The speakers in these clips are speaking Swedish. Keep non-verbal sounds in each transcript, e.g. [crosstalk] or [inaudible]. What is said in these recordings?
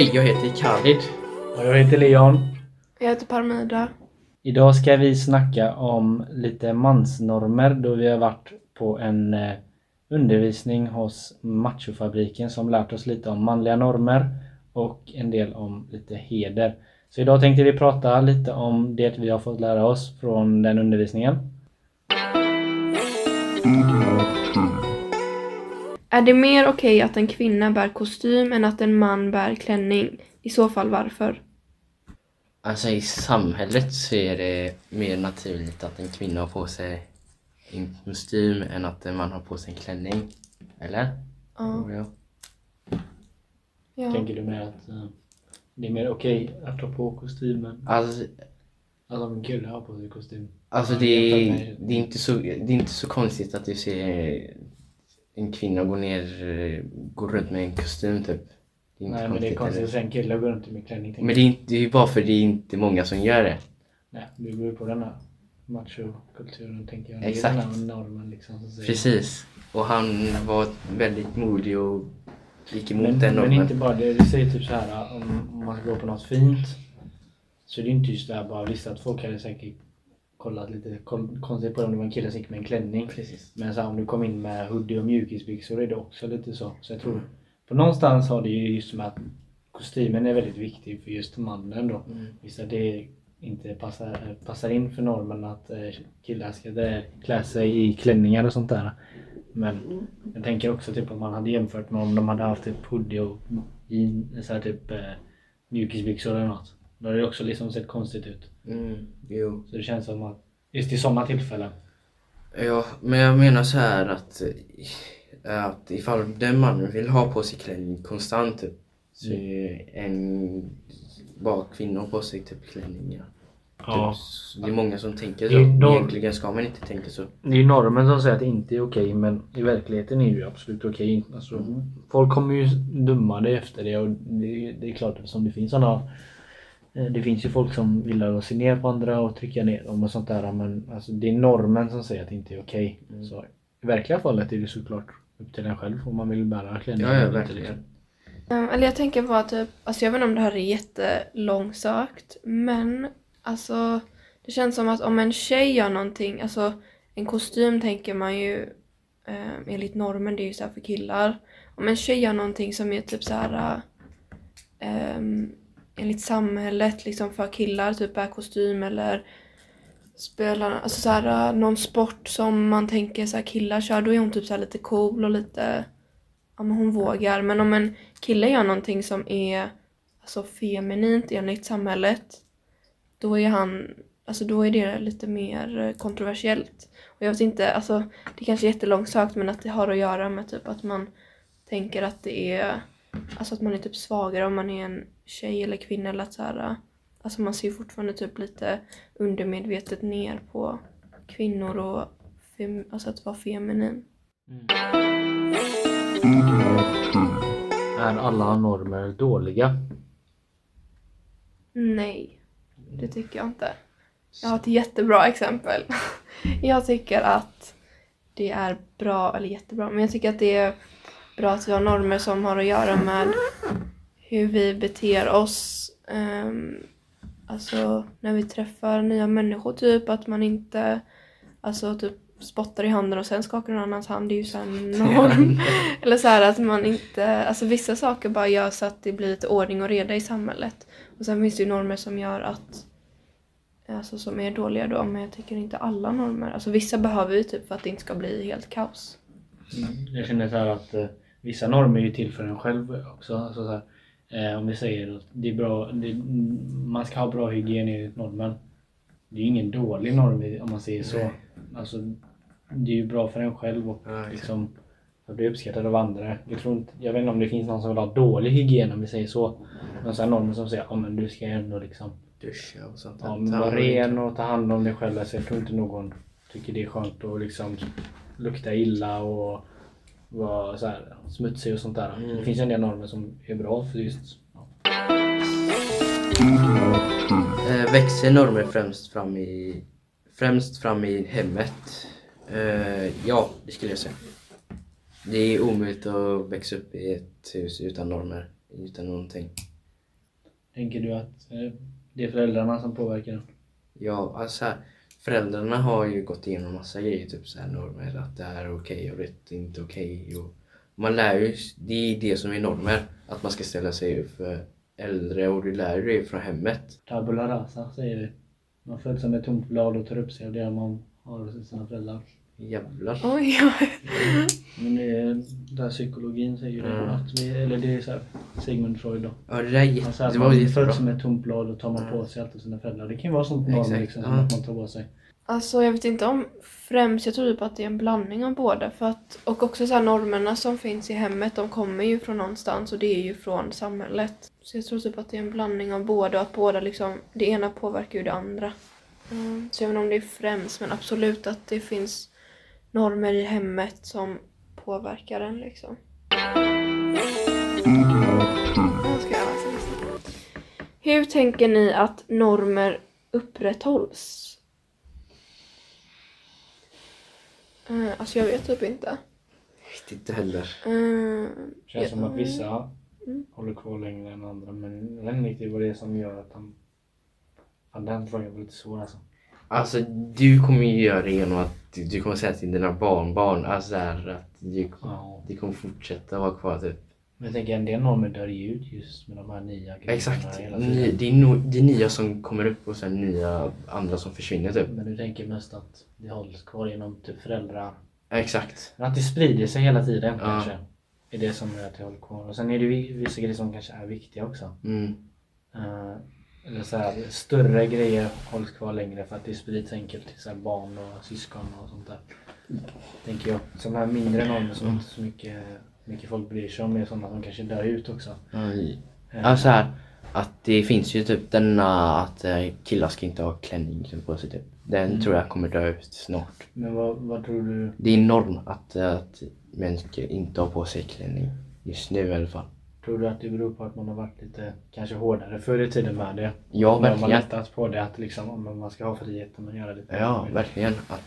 Hej, jag heter Khalid. Och jag heter Leon. Jag heter Parmida. Idag ska vi snacka om lite mansnormer då vi har varit på en eh, undervisning hos Machofabriken som lärt oss lite om manliga normer och en del om lite heder. Så idag tänkte vi prata lite om det vi har fått lära oss från den undervisningen. Är det mer okej att en kvinna bär kostym än att en man bär klänning? I så fall varför? Alltså i samhället så är det mer naturligt att en kvinna har på sig en kostym än att en man har på sig en klänning. Eller? Ja. Ja. ja. Tänker du med att eh, det är mer okej att ha på kostymen? Alltså, Alltså om en kille har på sig kostym. alltså det, är, det, är inte så, det är inte så konstigt att du ser en kvinna gå ner, eh, gå runt med en kostym typ. Nej men det är konstigt att se en kille gå runt med klänning. Men det är, inte, det är ju bara för det är inte många som gör det. Nej, det beror på den här machokulturen tänker jag. Exakt. Det är den här normen liksom. Som säger. Precis. Och han var väldigt modig och gick emot Men, den men normen. inte bara det. Det säger typ så här om om man ska gå på något fint. Så det är inte just det här bara visst att folk hade säkert kollat lite kon- konstigt på det om det var en kille som gick med en klänning. Precis. Men så här, om du kom in med hoodie och mjukisbyxor är det också lite så. Så jag tror på någonstans har det ju just med att kostymen är väldigt viktig för just mannen då. Mm. Visst det inte passar, passar in för normen att eh, killar ska eh, klä sig i klänningar och sånt där. Men jag tänker också typ om man hade jämfört med om de hade haft typ hoodie och jean, så här typ eh, mjukisbyxor eller något. Då hade det också liksom sett konstigt ut. Mm, jo. Så det känns som att just i sådana tillfällen. Ja, men jag menar så här att, att ifall den mannen vill ha på sig klänning konstant typ, så är en bara kvinnor på sig typ klänningar. Ja. Typ, det är många som tänker är så. då- Egentligen ska man inte tänka så. Det är ju normen som säger att det inte är okej men i verkligheten är det ju absolut okej. Alltså, Folk kommer ju döma det efter det och det, det är klart eftersom det finns sådana det finns ju folk som vill att se ner på andra och trycka ner dem och sånt där men alltså, det är normen som säger att det inte är okej. Så i verkliga fallet är det såklart upp till en själv om man vill bära klänning. Ja, ja, verkligen. liksom. Um, eller jag tänker på att typ, alltså jag vet inte om det här är jättelångsökt, men alltså det känns som att om en tjej gör någonting, alltså en kostym tänker man ju um, enligt normen, det är ju så här för killar. Om en tjej gör någonting som är typ så här um, enligt samhället liksom för killar, typ bär kostym eller spelar, alltså så här äh, någon sport som man tänker så här killar kör, då är hon typ så här lite cool och lite ja, men hon vågar. Men om en kille gör någonting som är alltså, feminint enligt samhället, då är han, alltså då är det lite mer äh, kontroversiellt. Och jag vet inte, alltså det kanske är jättelångsökt men att det har att göra med typ att man tänker att det är, alltså att man är typ svagare om man är en tjej eller kvinna eller att så här, alltså man ser ju fortfarande typ lite undermedvetet ner på kvinnor och fem, alltså att vara feminin. Är alla normer dåliga? Nej, det tycker jag inte. Jag har ett jättebra exempel. [laughs] Jag tycker att det är bra, eller jättebra, men jag tycker att det är bra att vi har normer som har att göra med hur vi beter oss. ehm, alltså när vi träffar nya människor, typ att man inte alltså typ spottar i handen och sen skakar någon annans hand. Det är ju så här [laughs] norm. Eller så här att man inte, alltså vissa saker bara gör så att det blir lite ordning och reda i samhället. Och sen finns det ju normer som gör att, alltså som är dåliga då, men jag tycker inte alla normer. Alltså vissa behöver vi typ för att det inte ska bli helt kaos. Jag känner så här att eh, vissa normer är ju till för en själv också. Alltså så här, eh, om vi säger att det är bra, det, man ska ha bra hygien enligt normen. Det är ju ingen dålig norm om man säger så. Nej. Alltså, det är ju bra för en själv och Ja, liksom att bli uppskattad av andra. Jag, tror inte, jag vet inte om det finns någon som vill ha dålig hygien om vi säger så. Men så här normer som säger att du ska ändå liksom Duscha och sånt. ja, men vara ren och ta hand om dig själv. Alltså, jag tror inte någon tycker det är skönt att liksom lukta illa och vara så här, smutsig och sånt där. Mm. Det finns ju en del normer som är bra för just ja. Eh, växer normer främst fram i, främst fram i hemmet? Eh, ja, det skulle jag säga. Det är omöjligt att växa upp i ett hus utan normer, utan någonting. Tänker du att eh, det är föräldrarna som påverkar den? Ja, alltså så här, föräldrarna har ju gått igenom massa grejer, typ så här normer, att det här är okej och det är inte okej. och man lär ju, det är det som är normer, att man ska ställa sig upp för äldre och du lär dig från hemmet. Tabula rasa säger vi. Man föds som ett tomt blad och tar upp sig av det man har hos sina föräldrar. Jävlar. Oj, oj. Men det är, där psykologin säger ju det. Mm. Att vi, eller det är så här, Sigmund Freud då. Ja, det där är jätte, att det var man jättebra. föds som ett tomt blad och tar man på sig allt av sina föräldrar. Det kan ju vara sånt Exakt, liksom, ja. som att man tar på sig. Alltså jag vet inte om främst, jag tror typ att det är en blandning av båda. För att, och också så här normerna som finns i hemmet, de kommer ju från någonstans och det är ju från samhället. Så jag tror typ att det är en blandning av båda och att båda liksom, det ena påverkar ju det andra. Mm. Så jag vet inte om det är främst, men absolut att det finns normer i hemmet som påverkar en liksom. Hur tänker ni att normer upprätthålls? Uh, alltså jag vet typ inte. inte heller. Uh, Känns som att vissa Mm. håller kvar längre än andra. Men jag vet inte riktigt vad det är som gör att de... Fan, den frågan var lite svår alltså. Alltså du kommer ju göra det genom att du, du kommer säga till dina barnbarn alltså där, att du, Ja. du kommer fortsätta vara kvar typ. Men jag tänker en del normer dör ju ut just med de här nya grejerna Exakt. tiden. det, är no, det är nya som kommer upp och sen nya andra som försvinner typ. Men du tänker mest att det hålls kvar genom typ föräldrar. Exakt. Men att det sprider sig hela tiden Ja. kanske. Är det som gör att det håller kvar. Och sen är det vissa grejer som kanske är viktiga också. Mm. Eh, eller så här, större grejer hålls kvar längre för att det sprids enkelt till så här barn och syskon och sånt där. Tänker jag. Så de här mindre normer som inte så mycket, mycket folk bryr sig om är sådana som kanske dör ut också. Eh, Ja, så här, att det finns ju typ denna att eh, killar ska inte ha klänning på sig typ. Den Mm. tror jag kommer dö ut snart. Men vad, vad tror du? Det är norm att, eh, att män inte ha på sig klänning. Just nu i alla fall. Tror du att det beror på att man har varit lite kanske hårdare förr i tiden med det? Ja, har man verkligen. lättat på det att liksom, om man ska ha friheten att göra lite Ja, verkligen. Att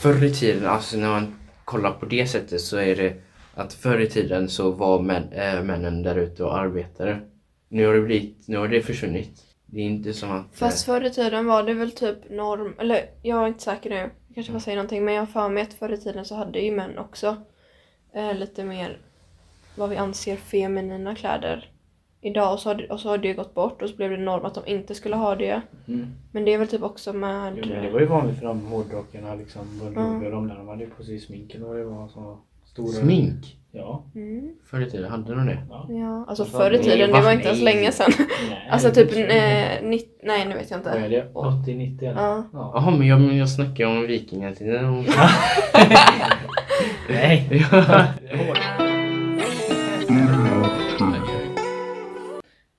förr i tiden, alltså när man kollar på det sättet så är det att förr i tiden så var män, äh, männen där ute och arbetade. Nu har det blivit, nu har det försvunnit. Det är inte som att... Fast förr i tiden var det väl typ norm, eller jag är inte säker nu, jag kanske bara säger någonting, men jag har för mig att förr i tiden så hade ju män också eh, lite mer vad vi anser feminina kläder. Idag och så, har det, och så har det gått bort och så blev det norm att de inte skulle ha det. Mm. Men det är väl typ också med... Jo, men det var ju vanligt för de hårdrockarna liksom. Vad gjorde de där? De hade ju på sig sminken och det var så stora... Smink? Ja. Mm, Förr i tiden hade de det. ja. ja, alltså Vad förr i tiden, det va? var inte ens länge sedan. Nej, [laughs] Alltså typ, eh, nitt, nej nu vet jag Vad är inte. det? 80-90 eller? Ja. ja. Jaha, men jag, men jag snackar om vikingatiden. [laughs] Nej. [laughs] Ja.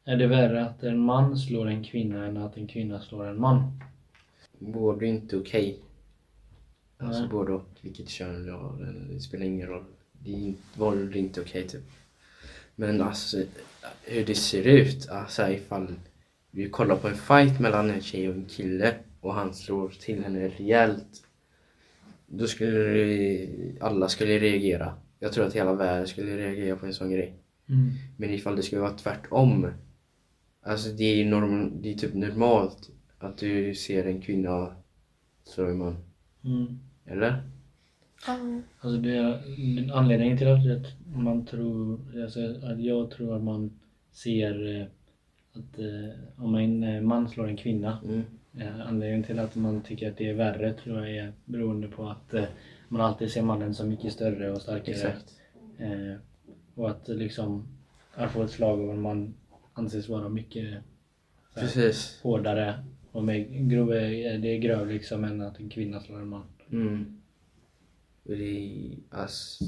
Är det värre att en man slår en kvinna än att en kvinna slår en man? Både inte okej. Alltså Nej. och. Vilket kön du har, eller det spelar ingen roll. Det är inte, våld är inte okej typ. Men alltså hur det ser ut, alltså ifall vi kollar på en fight mellan en tjej och en kille och han slår till henne rejält. Då skulle alla skulle reagera. Jag tror att hela världen skulle reagera på en sån grej. Mm. Men ifall det skulle vara tvärtom. Alltså det är, norm, det är typ normalt att du ser en kvinna slå en man. Mm. Eller? Ja. Alltså det är, anledningen till att man tror, alltså att jag tror att man ser eh, att eh, om en eh, man slår en kvinna Mm. Anledningen till att man tycker att det är värre tror jag är beroende på att eh, man alltid ser mannen som mycket större och starkare. Exakt. Eh, och att liksom att få ett slag av en man anses vara mycket Precis. hårdare och mer grov, eh, det är grövre liksom än att en kvinna slår en man. Mm. Det alltså,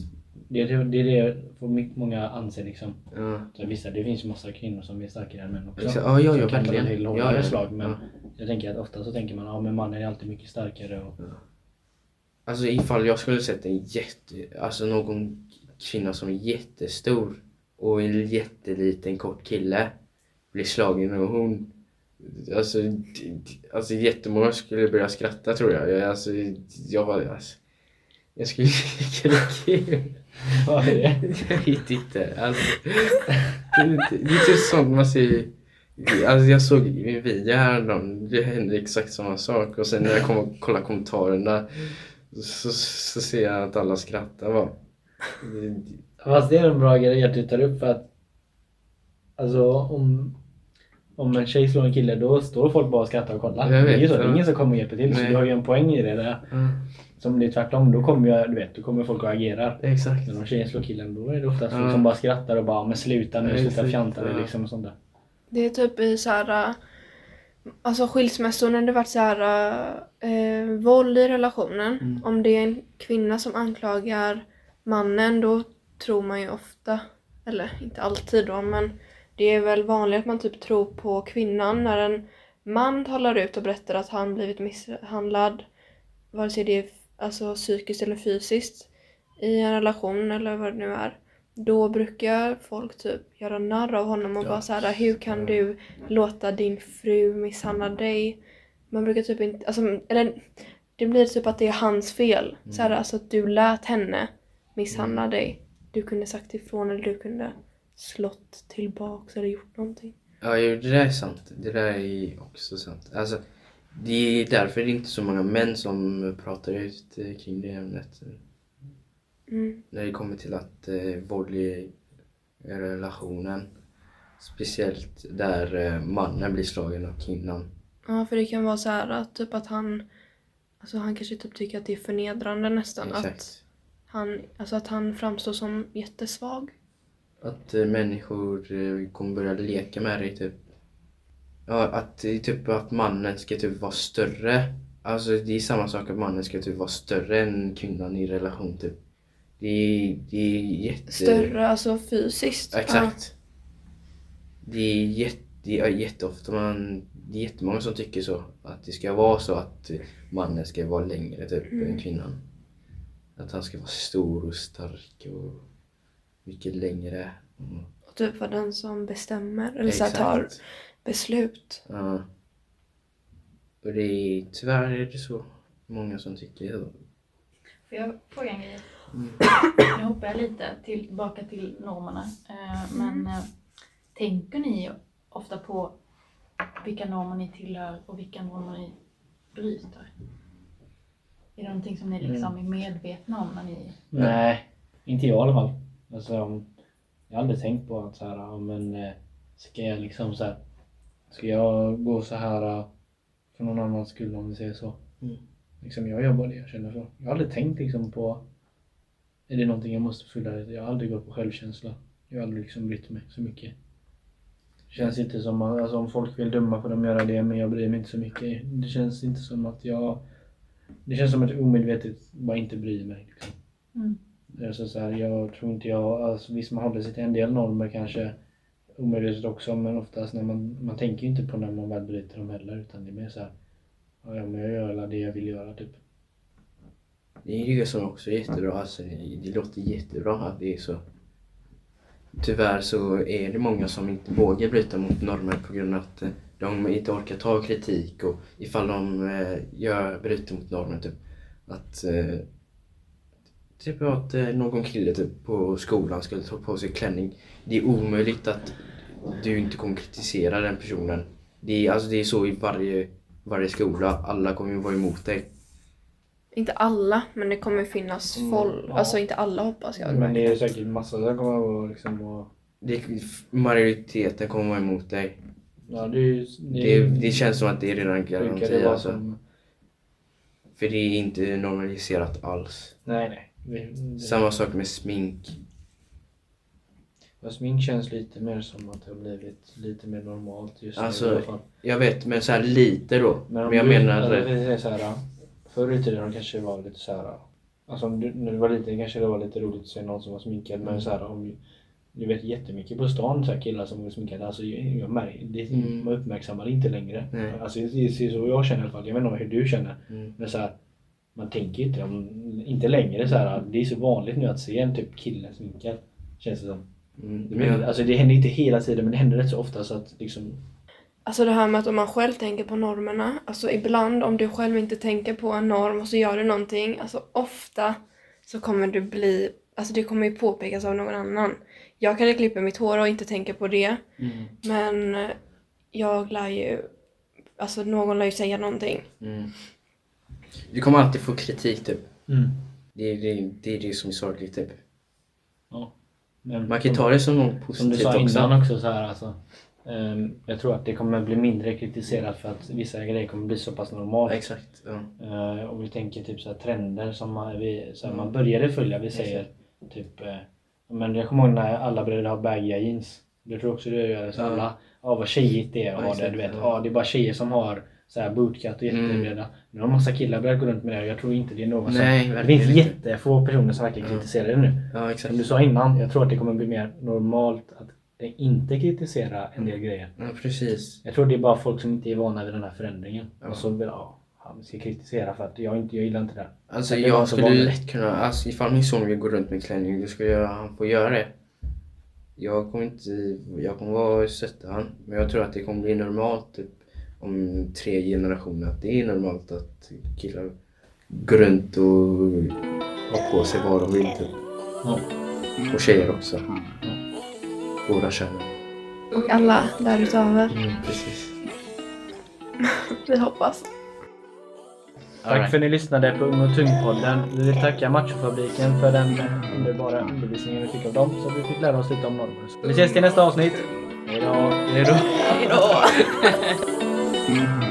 Det är det, är det för många anser liksom. ja. Så vissa, det finns ju massa kvinnor som är starkare än män också. Ja, ja, ja, kan verkligen. till Ja, hårdare ja, slag men ja. jag tänker att ofta så tänker man ja men mannen är alltid mycket starkare och Alltså ifall jag skulle sett en jätte, alltså någon kvinna som är jättestor och en jätteliten kort kille blir slagen och hon Alltså, alltså jättemånga skulle börja skratta tror jag. jag alltså, jag var alltså, Jag skulle [laughs] tycka det är kul. Vad är det? Jag vet inte. Alltså, det, det, det är typ sånt man ser Alltså jag såg i en video häromdagen, det hände exakt samma sak och sen när jag kom och kollade kommentarerna så, så ser jag att alla skrattar bara. Fast det är en bra grej att du tar upp för att Alltså om Om en tjej slår en kille då står folk bara och skrattar och kollar. Jag vet, det är ju så, det är ingen som kommer och hjälper till. Så Nej. du har ju en poäng i det där. Mm, Som det är tvärtom, då kommer ju, du vet, då kommer folk och agerar. exakt. Men om tjejen slår killen då är det oftast folk Ja. som bara skrattar och bara men sluta nu, sluta fjanta dig liksom och sånt där. Det är typ i så här, äh, alltså skilsmässor när det varit så här äh, våld i relationen. Mm. Om det är en kvinna som anklagar mannen då tror man ju ofta, eller inte alltid då, men det är väl vanligt att man typ tror på kvinnan när en man talar ut och berättar att han blivit misshandlad, vare sig det är alltså psykiskt eller fysiskt, i en relation eller vad det nu är. Då brukar folk typ göra narr av honom och Ja. bara så här, hur kan du låta din fru misshandla dig? Man brukar typ inte, alltså, eller det blir typ att det är hans fel. Så här, alltså att du lät henne misshandla dig. Du kunde sagt ifrån eller du kunde slått tillbaks eller gjort någonting. Ja, det där är sant. Det där är också sant. Alltså, det är därför det är inte så många män som pratar ut eh, kring det ämnet. Mm. När det kommer till att eh, våld i relationen. Speciellt där eh, mannen blir slagen av kvinnan. Ja, för det kan vara så här att typ att han, alltså han kanske typ tycker att det är förnedrande nästan. Att Exakt. han, alltså att han framstår som jättesvag. Att eh, människor eh, kommer börja leka med dig typ. Ja, att, eh, typ att mannen ska typ vara större. Alltså det är samma sak att mannen ska typ vara större än kvinnan i relation typ. Det är, det är jätte... Större, alltså fysiskt. Exakt. Det är jätte, det är jätteofta man, det är jättemånga som tycker så. Att det ska vara så att mannen ska vara längre typ Mm. än kvinnan. Att han ska vara stor och stark och mycket längre. Mm. Och typ vara den som bestämmer. Eller så här, tar Exakt. beslut. Ja. Och det är, tyvärr är det så många som tycker så. Får jag fråga en grej? Mm. Nu hoppar jag lite till, tillbaka till normerna. Eh, men eh, tänker ni ofta på vilka normer ni tillhör och vilka normer ni bryter? Är det någonting som ni liksom är medvetna om när ni... Nej, inte jag i alla fall. Alltså, om- jag har aldrig tänkt på att så här, ja, men eh, ska jag liksom så här, ska jag gå så här eh, för någon annans skull om vi säger så. Mm. Liksom, jag gör bara det jag känner för. Jag har aldrig tänkt liksom på, är det någonting jag måste fylla? Jag har aldrig gått på självkänsla. Jag har aldrig liksom brytt mig så mycket. Det känns inte som att, alltså om folk vill döma får de göra det men jag bryr mig inte så mycket. Det känns inte som att jag, det känns som att jag omedvetet bara inte bryr mig. Liksom. Mm. Så, så här, jag tror inte jag, alltså visst man håller sig till en del normer kanske omedvetet också men oftast när man, man tänker ju inte på när man väl bryter dem heller utan det är mer så här, ja men jag gör det jag vill göra typ. Det är ju som också är jättebra. Alltså, det, låter jättebra att det är så. Tyvärr så är det många som inte vågar bryta mot normer på grund av att eh, de inte orkar ta kritik och ifall de eh, gör, bryter mot normer typ att eh, Typ att eh, någon kille typ, på skolan skulle ta på sig klänning. Det är omöjligt att du inte kommer kritisera den personen. Det är, alltså, det är så i varje, varje skola. Alla kommer ju vara emot dig. Inte alla, men det kommer finnas Mm, folk. ja. Alltså inte alla hoppas jag. Men det är säkert massa som kommer att vara liksom och, Det, majoriteten kommer vara emot dig. ja det, är ju- Det, det känns som att det är redan det vara alltså. som, För det är inte normaliserat alls. nej nej. Det, det, Samma sak med smink. Fast smink känns lite mer som att det har blivit lite mer normalt just Alltså, nu i alla fall. Jag vet, men så lite då. Men, om jag du- menar... alltså, det så här, förr i tiden kanske det var lite så här. Alltså när du var liten kanske det var lite roligt att se någon som var sminkad Mm. men så här om du vet jättemycket på stan så här killar som är sminkade. Alltså jag, jag märker, det, Mm. man uppmärksammar det inte längre. Nej. Alltså det är det är så jag känner i alla fall. Jag vet inte hur du känner. Mm. Men så här, man tänker inte om, inte längre så här. Det är så vanligt nu att se en typ kille sminkad. Känns det som. Mm. Det, Men alltså det händer inte hela tiden men det händer rätt så ofta så att liksom Alltså det här med att om man själv tänker på normerna. Alltså ibland om du själv inte tänker på en norm och så gör du någonting. Alltså ofta så kommer du bli, alltså det kommer ju påpekas av någon annan. Jag kanske klipper mitt hår och inte tänker på det. Men eh, jag lär ju, alltså någon lär ju säga någonting. Mm. Du kommer alltid få kritik typ. Mm. Det är det, det, är det som är sorgligt typ. Ja. Men Man kan ju ta det som något Som du positivt sa också. innan också så här alltså. ehm, jag tror att det kommer bli mindre kritiserat för att vissa grejer kommer bli så pass normalt. Ja, exakt. Ja. Eh, om vi tänker typ så här trender som man, vi, så här, Mm. man började följa. Vi säger typ, eh, men jag kommer ihåg när alla började ha baggiga jeans. Det tror också du gör. Så alla, ja vad tjejigt det är att ha det. Du vet, ja. det är bara tjejer som har så här bootcut och Mm. jättebreda. Nu har massa killar börjat gå runt med det och jag tror inte det är någon som... Nej, Det verkligen finns inte. jättefå personer som verkligen kritiserar det nu. Ja, exakt. Som du sa innan, jag tror att det kommer bli mer normalt att inte kritisera en del grejer. Ja, precis. Jag tror det är bara folk som inte är vana vid den här förändringen. Ja. Och så ja, ska kritisera för att jag, inte, jag gillar inte det. Alltså det jag skulle vanligt. lätt kunna, alltså ifall min son vill gå runt med klänning, då skulle jag, han få göra det. Jag kommer inte, jag kommer vara stötta han. Men jag tror att det kommer bli normalt typ, om tre generationer. Att det är normalt att killar går runt och har på sig vad de vill typ. Ja. Och tjejer också. Båda könen. Och alla därutöver. Mm, precis. [laughs] Vi hoppas. Tack för att ni lyssnade på Ung och Tung-podden. Vi vill tacka Machofabriken för den underbara undervisningen vi fick av dem. Så vi fick lära oss lite om normer. Vi ses till nästa avsnitt. Hejdå! Hejdå! Hejdå! [laughs]